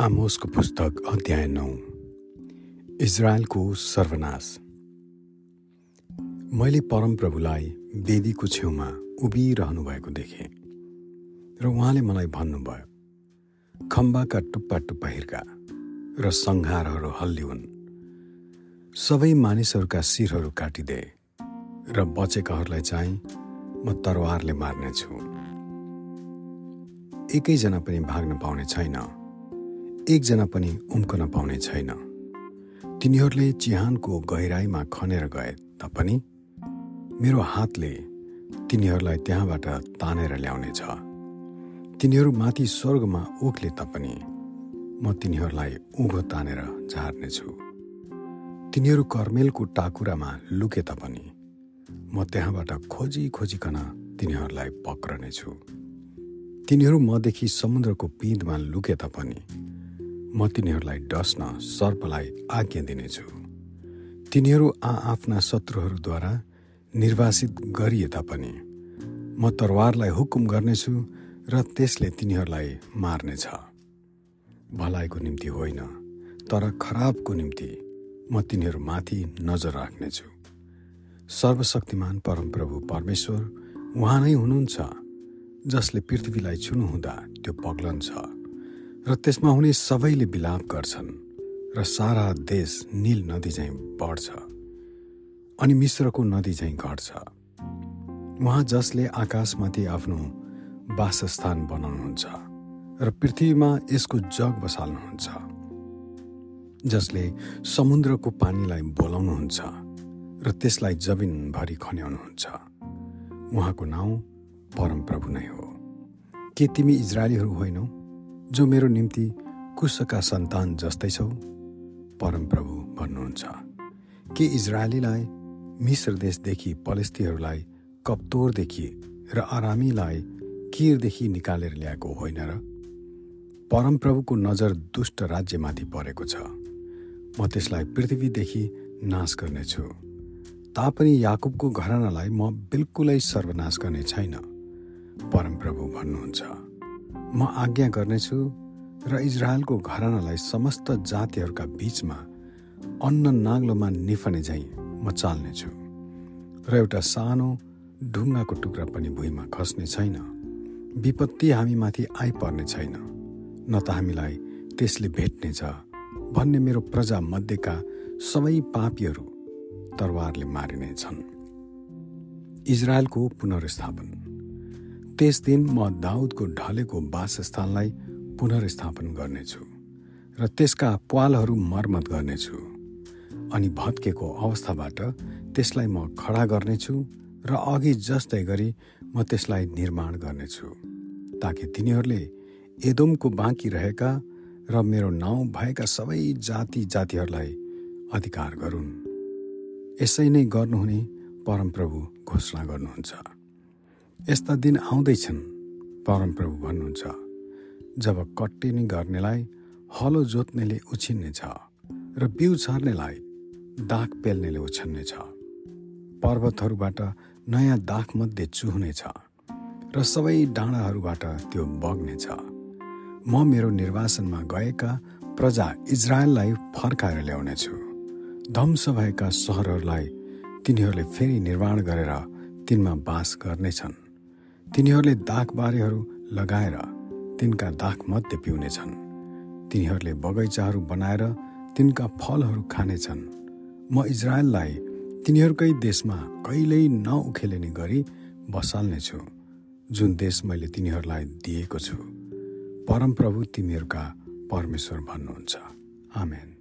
आमोसको पुस्तक अध्याय नौ। इजरायलको सर्वनाश। मैले परमप्रभुलाई वेदीको छेउमा उभिरहनु भएको देखेँ र उहाँले मलाई भन्नुभयो खम्बाका टुप्पा टुप्पा हिर्का र सङ्घारहरू हल्लिउन् सबै मानिसहरूका शिरहरू काटिदे र बचेकाहरूलाई चाहिँ म तरवारले मार्नेछु। एकैजना पनि भाग्न पाउने छैन। एकजना पनि उम्कन पाउने छैन। तिनीहरूले चिहानको गहिराईमा खनेर गए तापनि मेरो हातले तिनीहरूलाई त्यहाँबाट तानेर ल्याउनेछ तिनीहरू माथि स्वर्गमा ओख्ले तापनि म तिनीहरूलाई उँभो तानेर झार्नेछु। तिनीहरू कर्मेलको टाकुरामा लुके तापनि म त्यहाँबाट खोजी खोजिकन तिनीहरूलाई पक्रनेछु। तिनीहरू मदेखि समुद्रको पिँधमा लुके तापनि म तिनीहरूलाई डस्न सर्पलाई आज्ञा दिनेछु। तिनीहरू आआफ्ना शत्रुहरूद्वारा निर्वासित गरिए तापनि म तरवारलाई हुकुम गर्नेछु र त्यसले तिनीहरूलाई मार्नेछ। भलाइको निम्ति होइन तर खराबको निम्ति म तिनीहरूमाथि नजर राख्नेछु। सर्वशक्तिमान परमप्रभु परमेश्वर उहाँ नै हुनुहुन्छ जसले पृथ्वीलाई छुनुहुँदा त्यो पग्लन्छ। र त्यसमा हुने सबैले विलाप गर्छन् र सारा देश नील नदी झैँ बढ्छ अनि मिश्रको नदी झैँ घट्छ। उहाँ जसले आकाशमाथि आफ्नो वासस्थान बनाउनुहुन्छ र पृथ्वीमा यसको जग बसाल्नुहुन्छ जसले समुद्रको पानीलाई बोलाउनुहुन्छ र त्यसलाई जमिनभरि खन्याउनुहुन्छ। उहाँको नाउँ परमप्रभु नै हो। के तिमी इजरायलीहरू होइनौ? जो मेरो निम्ति कुशका सन्तान जस्तै छौ। परमप्रभु भन्नुहुन्छ के इजरायलीलाई मिश्र देशदेखि पलेस्तीहरूलाई कप्तोरदेखि र आरामीलाई किरदेखि निकालेर ल्याएको होइन र? परमप्रभुको नजर दुष्ट राज्यमाथि परेको छ। म त्यसलाई पृथ्वीदेखि नाश गर्नेछु। तापनि याकुबको घरानालाई म बिल्कुलै सर्वनाश गर्ने छैन। परमप्रभु भन्नुहुन्छ म आज्ञा गर्नेछु र इजरायलको घरानालाई समस्त जातिहरूका बीचमा अन्न नाग्लोमा निफने झैँ म चाल्नेछु र एउटा सानो ढुङ्गाको टुक्रा पनि भुइँमा खस्ने छैन। विपत्ति हामीमाथि आइपर्ने छैन। न त हामीलाई त्यसले भेट्नेछ भन्ने मेरो प्रजा मध्येका सबै पापीहरू तरवारले मारिने छन् इजरायलको पुनर्स्थापन। त्यस दिन म दाउदको ढलेको वासस्थानलाई पुनर्स्थापन गर्नेछु र त्यसका पालहरू मर्मत गर्नेछु अनि भत्केको अवस्थाबाट त्यसलाई म खडा गर्नेछु र अघि जस्तै गरी म त्यसलाई निर्माण गर्नेछु ताकि तिनीहरूले एदोमको बाँकी रहेका र मेरो नाउँ भएका सबै जाति जातिहरूलाई अधिकार गरून्। यसै नै गर्नुहुने परमप्रभु घोषणा गर्नुहुन्छ। यस्ता दिन आउँदैछन्। परमप्रभु भन्नुहुन्छ जब कट्टिनी गर्नेलाई हलो जोत्नेले उछिन्नेछ र बिउ छर्नेलाई दाग पेल्नेले उछन्नेछ। पर्वतहरूबाट नयाँ दागमध्ये चुहुनेछ र सबै डाँडाहरूबाट त्यो बग्नेछ। म मेरो निर्वासनमा गएका प्रजा इजरायललाई फर्काएर ल्याउनेछु। ध्वंस भएका सहरहरूलाई तिनीहरूले फेरि निर्माण गरेर तिनमा बास गर्नेछन्। तिनीहरूले दाखबारेहरू लगाएर तिनका दाखमध्ये पिउनेछन्। तिनीहरूले बगैँचाहरू बनाएर तिनका फलहरू खानेछन्। म इजरायललाई तिनीहरूकै देशमा कहिल्यै नउखेलिने गरी बसाल्नेछु जुन देश मैले तिनीहरूलाई दिएको छु। परमप्रभु तिमीहरूका परमेश्वर भन्नुहुन्छ। आमेन।